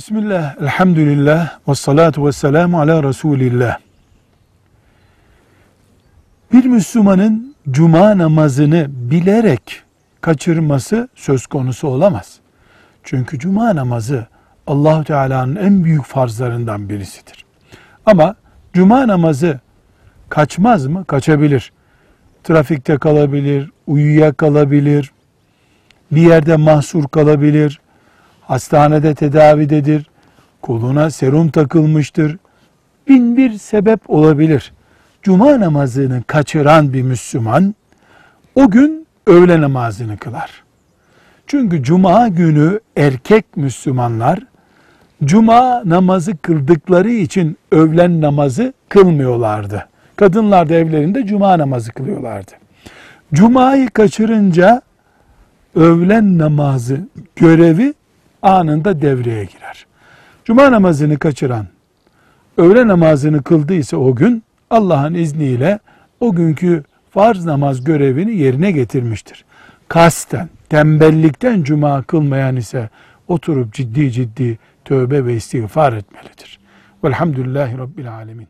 Bismillah, elhamdülillah, ve salatu ve selamu ala Resulillah. Bir Müslümanın cuma namazını bilerek kaçırması söz konusu olamaz. Çünkü cuma namazı Allahu Teala'nın en büyük farzlarından birisidir. Ama cuma namazı kaçmaz mı? Kaçabilir. Trafikte kalabilir, uyuyakalabilir, bir yerde mahsur kalabilir, hastanede tedavidedir, koluna serum takılmıştır. Bin bir sebep olabilir. Cuma namazını kaçıran bir Müslüman o gün öğle namazını kılar. Çünkü cuma günü erkek Müslümanlar cuma namazı kıldıkları için öğlen namazı kılmıyorlardı. Kadınlar da evlerinde cuma namazı kılıyorlardı. Cumayı kaçırınca öğlen namazı görevi anında devreye girer. Cuma namazını kaçıran, öğle namazını kıldıysa o gün Allah'ın izniyle o günkü farz namaz görevini yerine getirmiştir. Kasten, tembellikten cuma kılmayan ise oturup ciddi ciddi tövbe ve istiğfar etmelidir. Velhamdülillahi Rabbil Alemin.